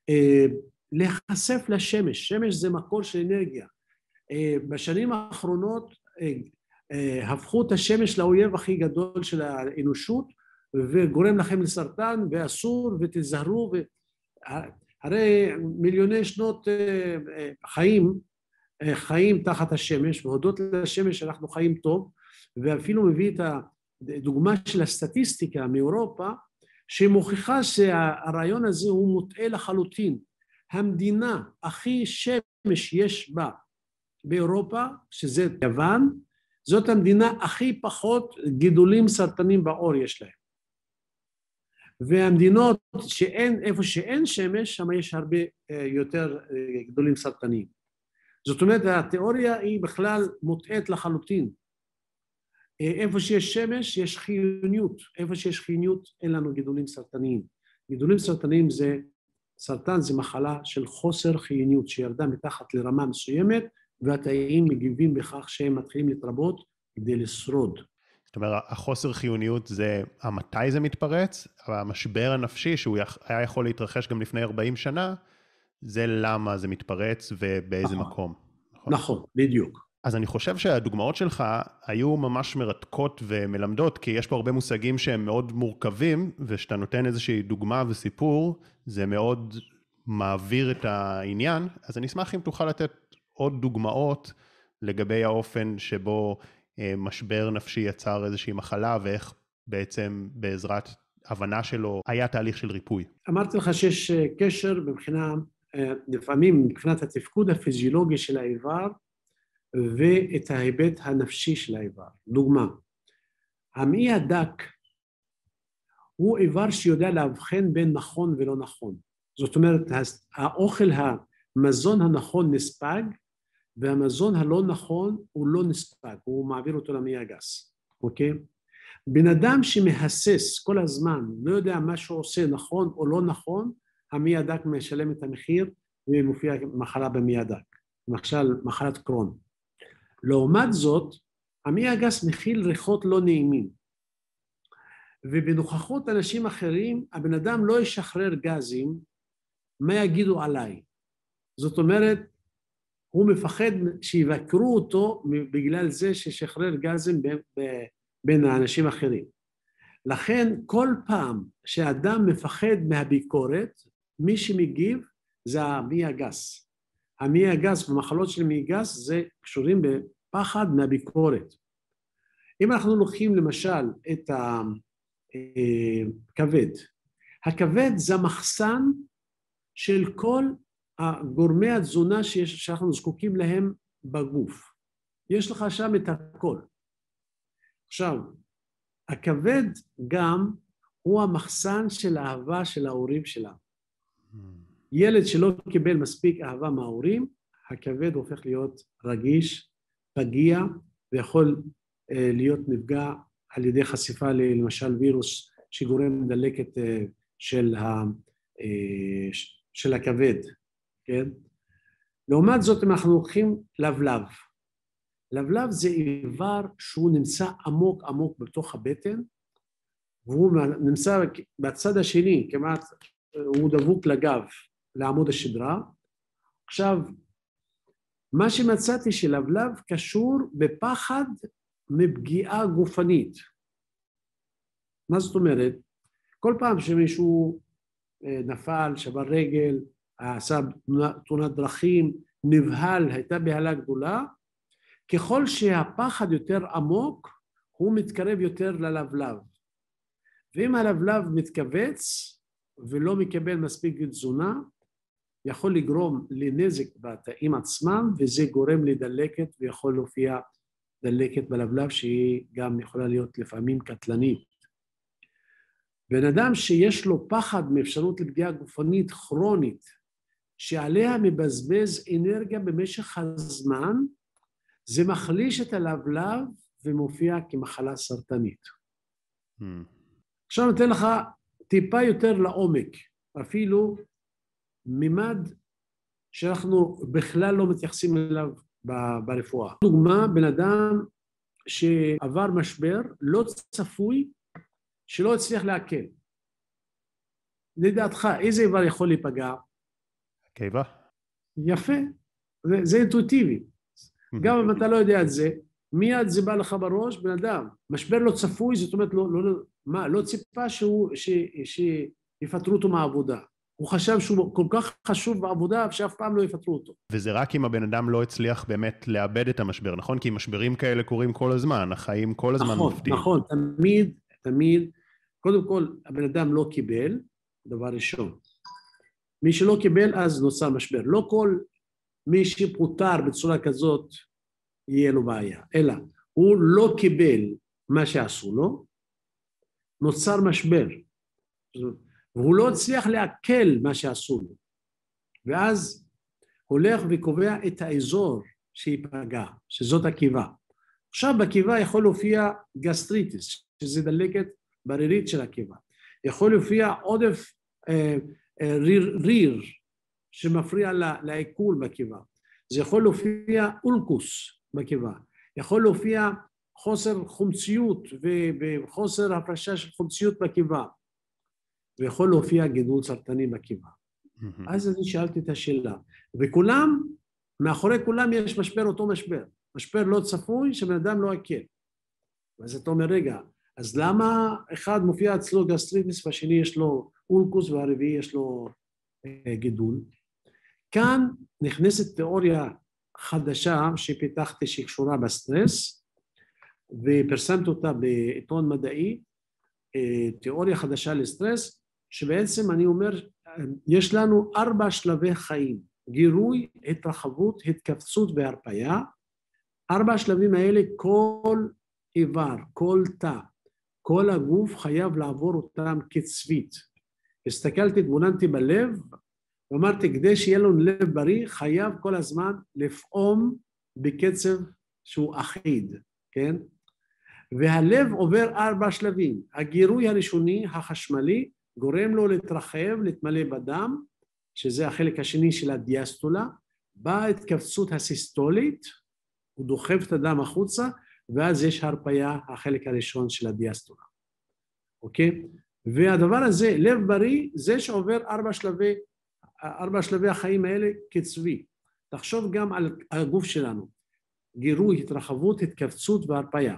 אה, להיחשף לשמש, שמש זה מקור של אנרגיה. אה, בשנים האחרונות אה, הפכו את השמש לאויב הכי גדול של האנושות וגורם לכם לסרטן ואסור ותיזהרו הרי מיליוני שנות חיים, חיים תחת השמש, והודות לשמש אנחנו חיים טוב, ואפילו מביא את הדוגמה של הסטטיסטיקה מאירופה, שמוכיחה שהרעיון הזה הוא מוטעה לחלוטין. המדינה הכי שמש יש בה באירופה, שזה יוון, זאת המדינה הכי פחות גידולים סרטנים בעור יש להם. והמדינות שאין, איפה שאין שמש, שם יש הרבה אה, יותר אה, גדולים סרטניים. זאת אומרת, התיאוריה היא בכלל מוטעית לחלוטין. איפה שיש שמש, יש חיוניות. איפה שיש חיוניות, אין לנו גידולים סרטניים. גידולים סרטניים זה, סרטן זה מחלה של חוסר חיוניות, שירדה מתחת לרמה מסוימת, והתאים מגיבים בכך שהם מתחילים להתרבות כדי לשרוד. זאת אומרת, החוסר חיוניות זה המתי זה מתפרץ, אבל המשבר הנפשי, שהוא היה יכול להתרחש גם לפני 40 שנה, זה למה זה מתפרץ ובאיזה נכון, מקום. נכון, נכון, בדיוק. אז אני חושב שהדוגמאות שלך היו ממש מרתקות ומלמדות, כי יש פה הרבה מושגים שהם מאוד מורכבים, וכשאתה נותן איזושהי דוגמה וסיפור, זה מאוד מעביר את העניין. אז אני אשמח אם תוכל לתת עוד דוגמאות לגבי האופן שבו אה, משבר נפשי יצר איזושהי מחלה, ואיך בעצם בעזרת הבנה שלו היה תהליך של ריפוי. אמרתי לך שיש אה, קשר מבחינה, אה, לפעמים מבחינת התפקוד הפיזיולוגי של האיבר ואת ההיבט הנפשי של האיבר. דוגמה, המעי הדק הוא איבר שיודע לאבחן בין נכון ולא נכון. זאת אומרת, האוכל, המזון הנכון נספג, והמזון הלא נכון הוא לא נספג, הוא מעביר אותו למעי הגס, אוקיי? בן אדם שמהסס כל הזמן, לא יודע מה שהוא עושה נכון או לא נכון, המעי הדק משלם את המחיר ומופיע מחלה במעי הדק, למשל מחלת קרון. לעומת זאת, המעי הגס מכיל ריחות לא נעימים, ובנוכחות אנשים אחרים הבן אדם לא ישחרר גזים, מה יגידו עליי? זאת אומרת, הוא מפחד שיבקרו אותו בגלל זה ששחרר גזים בין האנשים האחרים. לכן כל פעם שאדם מפחד מהביקורת, מי שמגיב זה המי הגס. המי הגס ומחלות של מי גס זה קשורים בפחד מהביקורת. אם אנחנו לוקחים למשל את הכבד, הכבד זה המחסן של כל גורמי התזונה שיש, שאנחנו זקוקים להם בגוף. יש לך שם את הכל. עכשיו, הכבד גם הוא המחסן של האהבה של ההורים שלנו. ילד שלא קיבל מספיק אהבה מההורים, הכבד הופך להיות רגיש, פגיע, ויכול אה, להיות נפגע על ידי חשיפה למשל וירוס שגורם לדלקת אה, של, ה, אה, של הכבד, כן? לעומת זאת, אם אנחנו לוקחים לבלב, לבלב זה איבר שהוא נמצא עמוק עמוק בתוך הבטן, והוא נמצא בצד השני, כמעט הוא דבוק לגב, לעמוד השדרה. עכשיו, מה שמצאתי שלבלב קשור בפחד מפגיעה גופנית. מה זאת אומרת? כל פעם שמישהו אה, נפל, שבר רגל, עשה תאונת דרכים, נבהל, הייתה בהלה גדולה, ככל שהפחד יותר עמוק, הוא מתקרב יותר ללבלב. ואם הלבלב מתכווץ ולא מקבל מספיק תזונה, יכול לגרום לנזק בתאים עצמם, וזה גורם לדלקת ויכול להופיע דלקת בלבלב שהיא גם יכולה להיות לפעמים קטלנית. בן אדם שיש לו פחד מאפשרות לפגיעה גופנית כרונית, שעליה מבזבז אנרגיה במשך הזמן, זה מחליש את הלבלב ומופיע כמחלה סרטנית. Mm. עכשיו אני אתן לך טיפה יותר לעומק, אפילו מימד שאנחנו בכלל לא מתייחסים אליו ברפואה. דוגמה, בן אדם שעבר משבר לא צפוי שלא הצליח לעכל. לדעתך, איזה איבר יכול להיפגע? קיבה. יפה, זה, זה אינטואיטיבי. גם אם אתה לא יודע את זה, מיד זה בא לך בראש, בן אדם, משבר לא צפוי, זאת אומרת, לא, לא, לא, מה, לא ציפה שהוא, ש, שיפטרו אותו מהעבודה. הוא חשב שהוא כל כך חשוב בעבודה שאף פעם לא יפטרו אותו. וזה רק אם הבן אדם לא הצליח באמת לאבד את המשבר, נכון? כי משברים כאלה קורים כל הזמן, החיים כל הזמן נכון, מפתיעים. נכון, נכון, תמיד, תמיד, קודם כל, הבן אדם לא קיבל, דבר ראשון. מי שלא קיבל, אז נוצר משבר. לא כל מי שפוטר בצורה כזאת, יהיה לו בעיה, אלא הוא לא קיבל מה שעשו לו, נוצר משבר. והוא לא הצליח לעכל מה שעשו לו. ואז הולך וקובע את האזור שייפגע, שזאת הקיבה. עכשיו בקיבה יכול להופיע גסטריטיס, שזה דלקת ברירית של הקיבה. יכול להופיע עודף אה, אה, ריר, ריר שמפריע לעיכול בקיבה. זה יכול להופיע אולקוס בקיבה. יכול להופיע חוסר חומציות וחוסר הפרשה של חומציות בקיבה. ויכול להופיע גידול סרטני בקיבה. Mm-hmm. אז אני שאלתי את השאלה, וכולם, מאחורי כולם יש משבר אותו משבר, משבר לא צפוי שבן אדם לא עיכל. אז אתה אומר, רגע, אז למה אחד מופיע אצלו גסטריטיס והשני יש לו אולקוס והרביעי יש לו אה, גידול? כאן נכנסת תיאוריה חדשה שפיתחתי שקשורה בסטרס ופרסמתי אותה בעיתון מדעי, אה, תיאוריה חדשה לסטרס, שבעצם אני אומר, יש לנו ארבע שלבי חיים, גירוי, התרחבות, התכווצות והרפאיה. ארבע השלבים האלה, כל איבר, כל תא, כל הגוף חייב לעבור אותם כצבית. הסתכלתי, התבוננתי בלב, ואמרתי, כדי שיהיה לנו לב בריא, חייב כל הזמן לפעום בקצב שהוא אחיד, כן? והלב עובר ארבע שלבים. הגירוי הראשוני, החשמלי, גורם לו להתרחב, להתמלא בדם, שזה החלק השני של הדיאסטולה, באה התכווצות הסיסטולית, הוא דוחף את הדם החוצה, ואז יש הרפאיה, החלק הראשון של הדיאסטולה, אוקיי? והדבר הזה, לב בריא, זה שעובר ארבע שלבי, ארבע שלבי החיים האלה כצבי. תחשוב גם על הגוף שלנו, גירוי, התרחבות, התכווצות והרפאיה.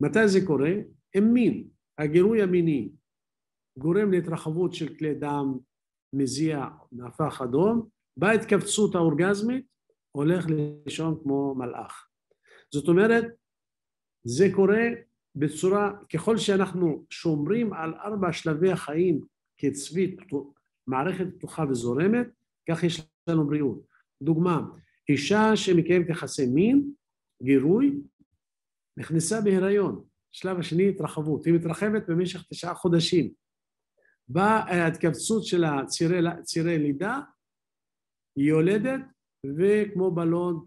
מתי זה קורה? עם מין, הגירוי המיני, גורם להתרחבות של כלי דם, מזיע, נהפך אדום, בהתכווצות האורגזמית הולך לישון כמו מלאך. זאת אומרת, זה קורה בצורה, ככל שאנחנו שומרים על ארבע שלבי החיים כצבי מערכת פתוחה וזורמת, כך יש לנו בריאות. דוגמה, אישה שמקיימת יחסי מין, גירוי, נכנסה בהיריון, שלב השני התרחבות, היא מתרחבת במשך תשעה חודשים, בהתכווצות של הצירי לידה, היא יולדת וכמו בלון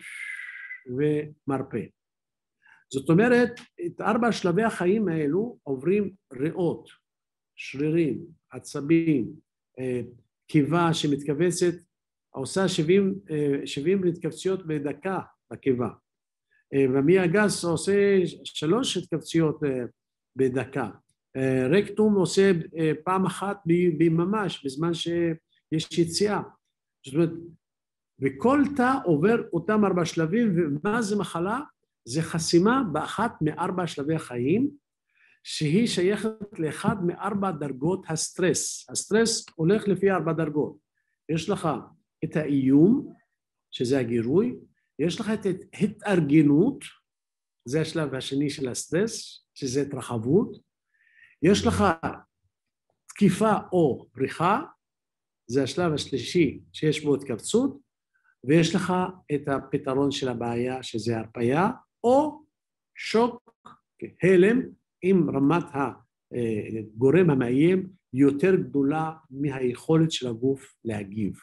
ומרפא. זאת אומרת, את ארבע שלבי החיים האלו עוברים ריאות, שרירים, עצבים, אה, קיבה שמתכווצת, עושה 70, 70 אה, התכווצויות בדקה בקיבה. אה, ומי הגס עושה שלוש התכווצויות בדקה. רקטום עושה אה, פעם אחת בממש, בזמן שיש יציאה. זאת אומרת, וכל תא עובר אותם ארבע שלבים, ומה זה מחלה? זה חסימה באחת מארבע שלבי החיים, שהיא שייכת לאחד מארבע דרגות הסטרס. הסטרס הולך לפי ארבע דרגות. יש לך את האיום, שזה הגירוי, יש לך את התארגנות, זה השלב השני של הסטרס, שזה התרחבות, יש לך תקיפה או בריחה, זה השלב השלישי שיש בו התכווצות, ויש לך את הפתרון של הבעיה שזה הרפייה, או שוק, הלם, עם רמת הגורם המאיים יותר גדולה מהיכולת של הגוף להגיב,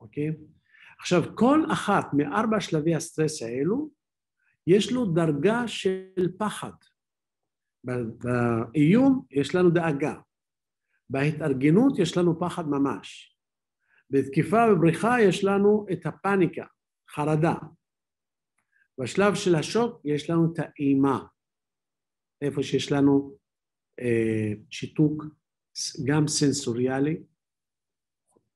אוקיי? עכשיו, כל אחת מארבע שלבי הסטרס האלו, יש לו דרגה של פחד. באיום יש לנו דאגה, בהתארגנות יש לנו פחד ממש, בתקיפה ובריחה יש לנו את הפאניקה, חרדה. בשלב של השוק יש לנו את האימה, איפה שיש לנו אה, שיתוק גם סנסוריאלי,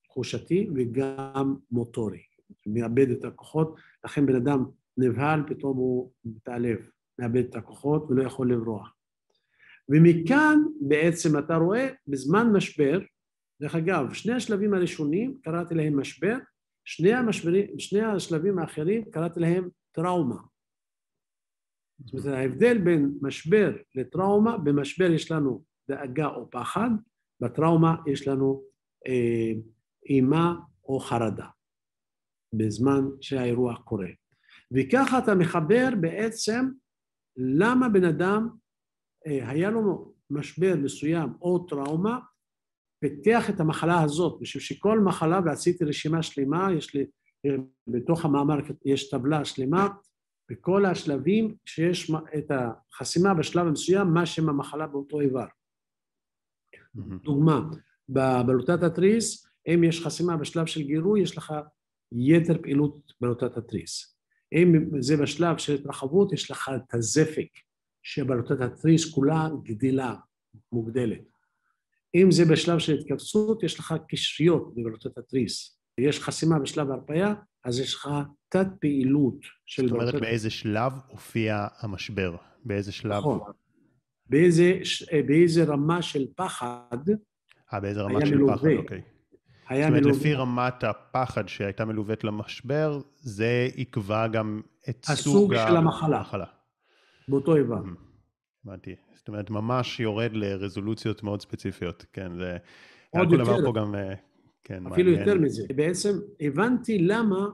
תחושתי וגם מוטורי, מאבד את הכוחות, לכן בן אדם נבהל, פתאום הוא מתעלב, מאבד את הכוחות ולא יכול לברוח. ומכאן בעצם אתה רואה בזמן משבר, דרך אגב, שני השלבים הראשונים קראתי להם משבר, שני, המשברים, שני השלבים האחרים קראתי להם טראומה. זאת אומרת, ההבדל בין משבר לטראומה, במשבר יש לנו דאגה או פחד, בטראומה יש לנו אה, אימה או חרדה, בזמן שהאירוע קורה. וככה אתה מחבר בעצם למה בן אדם היה לו משבר מסוים או טראומה, פיתח את המחלה הזאת, בשביל שכל מחלה, ועשיתי רשימה שלמה, יש לי, בתוך המאמר יש טבלה שלמה, בכל השלבים שיש את החסימה בשלב המסוים, מה שם המחלה באותו איבר. דוגמה, בבלוטת התריס, אם יש חסימה בשלב של גירוי, יש לך יתר פעילות בלוטת התריס. אם זה בשלב של התרחבות, יש לך את הזפק, שבלוטת התריס כולה גדילה, מוגדלת. אם זה בשלב של התכווצות, יש לך קשריות בבלוטת התריס. יש חסימה בשלב ההרפאיה, אז יש לך תת פעילות של... זאת אומרת, באיזה שלב הופיע המשבר? באיזה שלב? נכון. באיזה, באיזה רמה של פחד אה, באיזה רמה של מלווה. פחד, אוקיי. היה זאת אומרת, מלווה. לפי רמת הפחד שהייתה מלוות למשבר, זה יקבע גם את סוג, הסוג של המחלה. המחלה. באותו איבר. הבנתי. זאת אומרת, ממש יורד לרזולוציות מאוד ספציפיות. כן, זה... עוד יותר. פה גם... אה, כן, אפילו מעניין. יותר מזה. בעצם הבנתי למה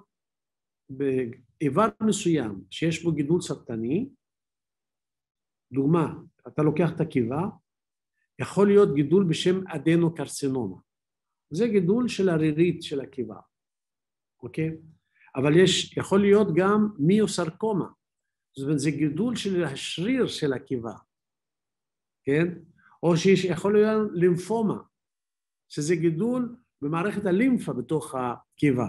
באיבר מסוים שיש בו גידול סרטני, דוגמה, אתה לוקח את הקיבה, יכול להיות גידול בשם אדנוקרסינומה. זה גידול של הרירית של הקיבה, אוקיי? אבל יש, יכול להיות גם מיוסרקומה, זאת אומרת זה גידול של השריר של הקיבה, כן? או שיכול להיות לימפומה, שזה גידול במערכת הלימפה בתוך הקיבה.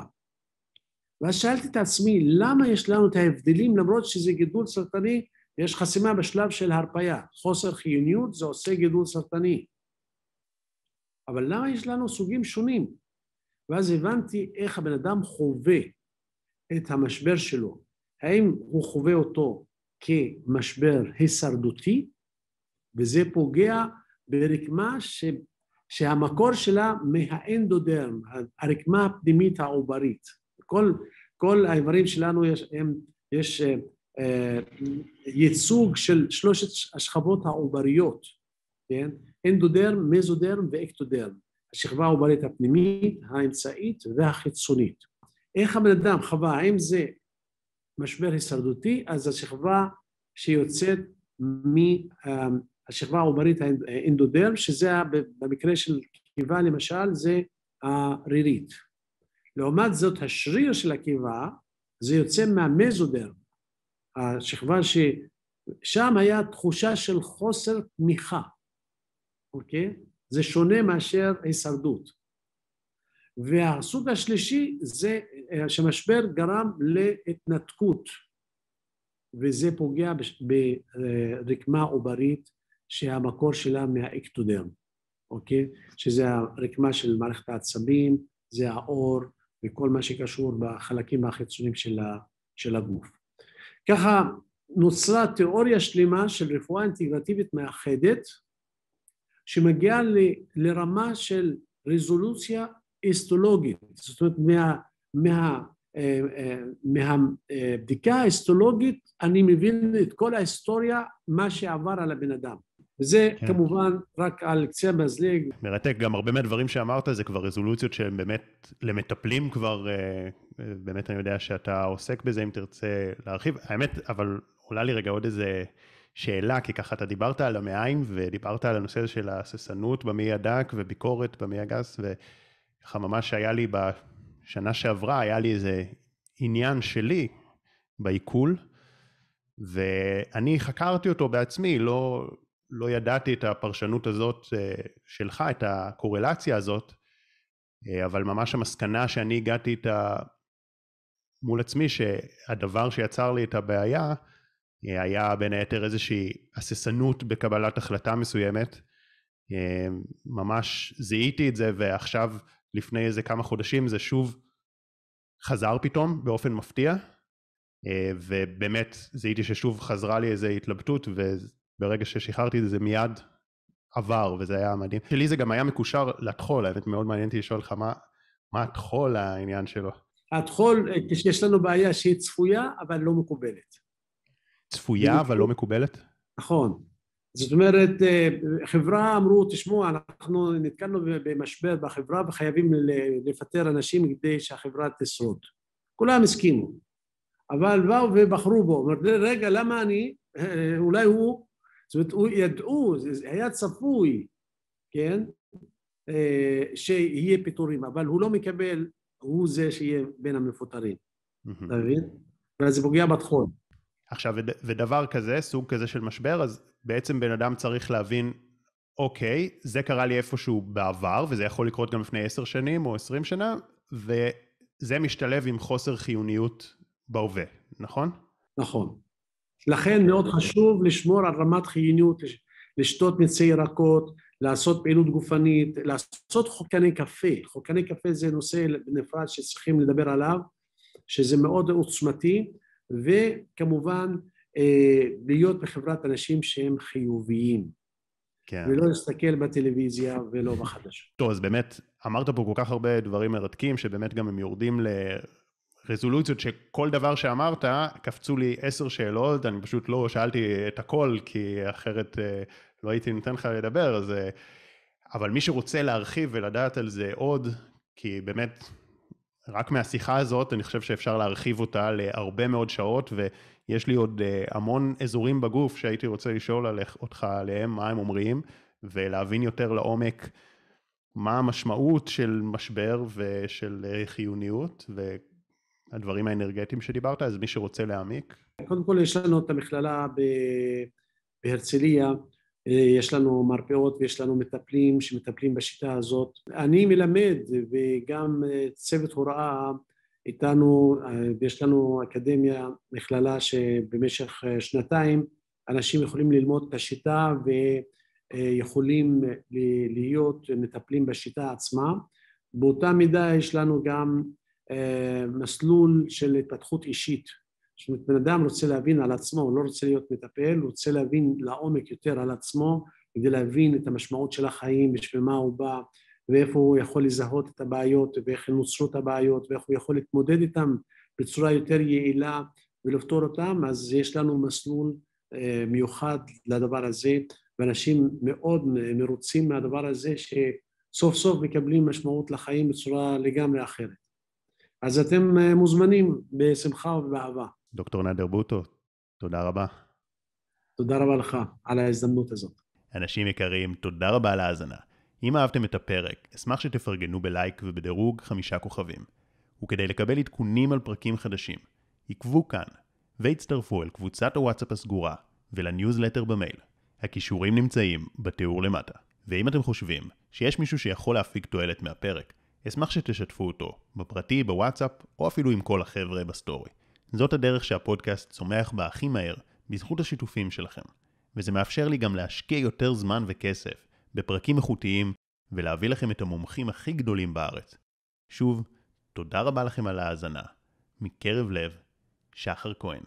ואז שאלתי את עצמי, למה יש לנו את ההבדלים למרות שזה גידול סרטני, יש חסימה בשלב של הרפאיה, חוסר חיוניות זה עושה גידול סרטני. אבל למה יש לנו סוגים שונים? ואז הבנתי איך הבן אדם חווה את המשבר שלו. האם הוא חווה אותו כמשבר הישרדותי, וזה פוגע ברקמה ש... שהמקור שלה מהאנדודרם, הרקמה הפנימית העוברית. כל, כל האיברים שלנו יש, הם, יש אה, אה, ייצוג של שלושת השכבות העובריות, כן? אנדודרם, מזודרם ואקטודרם, השכבה העוברית הפנימית, האמצעית והחיצונית. איך הבן אדם חווה, האם זה משבר הישרדותי, אז השכבה שיוצאת מהשכבה העוברית האנדודרם, שזה במקרה של קיבה למשל, זה הרירית. לעומת זאת, השריר של הקיבה, זה יוצא מהמזודרם, השכבה ששם היה תחושה של חוסר תמיכה, אוקיי? זה שונה מאשר הישרדות. והסוג השלישי זה שמשבר גרם להתנתקות, וזה פוגע ברקמה עוברית שהמקור שלה מהאקטודרם, אוקיי? שזה הרקמה של מערכת העצבים, זה האור וכל מה שקשור בחלקים החיצוניים של, הגוף. ככה נוצרה תיאוריה שלמה של רפואה אינטגרטיבית מאחדת, שמגיעה לרמה של רזולוציה היסטולוגית, זאת אומרת מה, מה, אה, אה, מהבדיקה ההיסטולוגית אני מבין את כל ההיסטוריה, מה שעבר על הבן אדם. וזה כן. כמובן רק על קצה המזלג. מרתק, גם הרבה מהדברים שאמרת זה כבר רזולוציות שהן באמת למטפלים כבר, אה, באמת אני יודע שאתה עוסק בזה אם תרצה להרחיב. האמת, אבל עולה לי רגע עוד איזה שאלה, כי ככה אתה דיברת על המעיים ודיברת על הנושא של ההססנות במעי הדק וביקורת במעי הגס, וככה ממש היה לי בשנה שעברה, היה לי איזה עניין שלי בעיכול, ואני חקרתי אותו בעצמי, לא, לא ידעתי את הפרשנות הזאת אה, שלך, את הקורלציה הזאת, אה, אבל ממש המסקנה שאני הגעתי איתה מול עצמי, שהדבר שיצר לי את הבעיה, אה, היה בין היתר איזושהי הססנות בקבלת החלטה מסוימת. ממש זיהיתי את זה, ועכשיו, לפני איזה כמה חודשים, זה שוב חזר פתאום באופן מפתיע, ובאמת זיהיתי ששוב חזרה לי איזו התלבטות, ברגע ששחררתי את זה זה מיד עבר וזה היה מדהים. שלי זה גם היה מקושר לטחול, האמת מאוד מעניין אותי לשאול אותך מה, מה הטחול העניין שלו. הטחול, יש לנו בעיה שהיא צפויה אבל לא מקובלת. צפויה אבל לא מקובלת? נכון. זאת אומרת, אה, חברה אמרו, תשמעו, אנחנו נתקלנו במשבר בחברה וחייבים לפטר אנשים כדי שהחברה תשרוד. כולם הסכימו. אבל באו ובחרו בו, אומרת, רגע, למה אני? אה, אולי הוא זאת אומרת, ידעו, היה צפוי, כן, אה, שיהיה פיטורים, אבל הוא לא מקבל, הוא זה שיהיה בין המפוטרים, אתה מבין? ואז זה פוגע בתחול. עכשיו, ודבר כזה, סוג כזה של משבר, אז בעצם בן אדם צריך להבין, אוקיי, זה קרה לי איפשהו בעבר, וזה יכול לקרות גם לפני עשר שנים או עשרים שנה, וזה משתלב עם חוסר חיוניות בהווה, נכון? נכון. לכן מאוד חשוב לשמור על רמת חיוניות, לשתות מיצי ירקות, לעשות פעילות גופנית, לעשות חוקני קפה, חוקני קפה זה נושא נפרד שצריכים לדבר עליו, שזה מאוד עוצמתי, וכמובן אה, להיות בחברת אנשים שהם חיוביים. כן. ולא להסתכל בטלוויזיה ולא בחדשות. טוב, אז באמת, אמרת פה כל כך הרבה דברים מרתקים, שבאמת גם הם יורדים רזולוציות שכל דבר שאמרת, קפצו לי עשר שאלות, אני פשוט לא שאלתי את הכל, כי אחרת אה, לא הייתי נותן לך לדבר, אז... אה, אבל מי שרוצה להרחיב ולדעת על זה עוד, כי באמת, רק מהשיחה הזאת, אני חושב שאפשר להרחיב אותה להרבה מאוד שעות, ויש לי עוד אה, המון אזורים בגוף שהייתי רוצה לשאול אותך עליהם, מה הם אומרים, ולהבין יותר לעומק מה המשמעות של משבר ושל חיוניות, ו... הדברים האנרגטיים שדיברת, אז מי שרוצה להעמיק? קודם כל יש לנו את המכללה בהרצליה, יש לנו מרפאות ויש לנו מטפלים שמטפלים בשיטה הזאת. אני מלמד וגם צוות הוראה איתנו, יש לנו אקדמיה, מכללה שבמשך שנתיים אנשים יכולים ללמוד את השיטה ויכולים להיות מטפלים בשיטה עצמה. באותה מידה יש לנו גם אה, מסלול של התפתחות אישית. זאת אומרת, בן אדם רוצה להבין על עצמו, הוא לא רוצה להיות מטפל, הוא רוצה להבין לעומק יותר על עצמו, כדי להבין את המשמעות של החיים, בשביל מה הוא בא, ואיפה הוא יכול לזהות את הבעיות, ואיך נוצרו את הבעיות, ואיך הוא יכול להתמודד איתן בצורה יותר יעילה ולפתור אותן, אז יש לנו מסלול אה, מיוחד לדבר הזה, ואנשים מאוד מרוצים מהדבר הזה, שסוף סוף מקבלים משמעות לחיים בצורה לגמרי אחרת. אז אתם אה, מוזמנים בשמחה ובאהבה. דוקטור נדר בוטו, תודה רבה. תודה רבה לך על ההזדמנות הזאת. אנשים יקרים, תודה רבה על ההאזנה. אם אהבתם את הפרק, אשמח שתפרגנו בלייק ובדירוג חמישה כוכבים. וכדי לקבל עדכונים על פרקים חדשים, עקבו כאן, והצטרפו אל קבוצת הוואטסאפ הסגורה ולניוזלטר במייל. הקישורים נמצאים בתיאור למטה. ואם אתם חושבים שיש מישהו שיכול להפיק תועלת מהפרק, אשמח שתשתפו אותו, בפרטי, בוואטסאפ, או אפילו עם כל החבר'ה בסטורי. זאת הדרך שהפודקאסט צומח בה הכי מהר, בזכות השיתופים שלכם. וזה מאפשר לי גם להשקיע יותר זמן וכסף בפרקים איכותיים, ולהביא לכם את המומחים הכי גדולים בארץ. שוב, תודה רבה לכם על ההאזנה. מקרב לב, שחר כהן.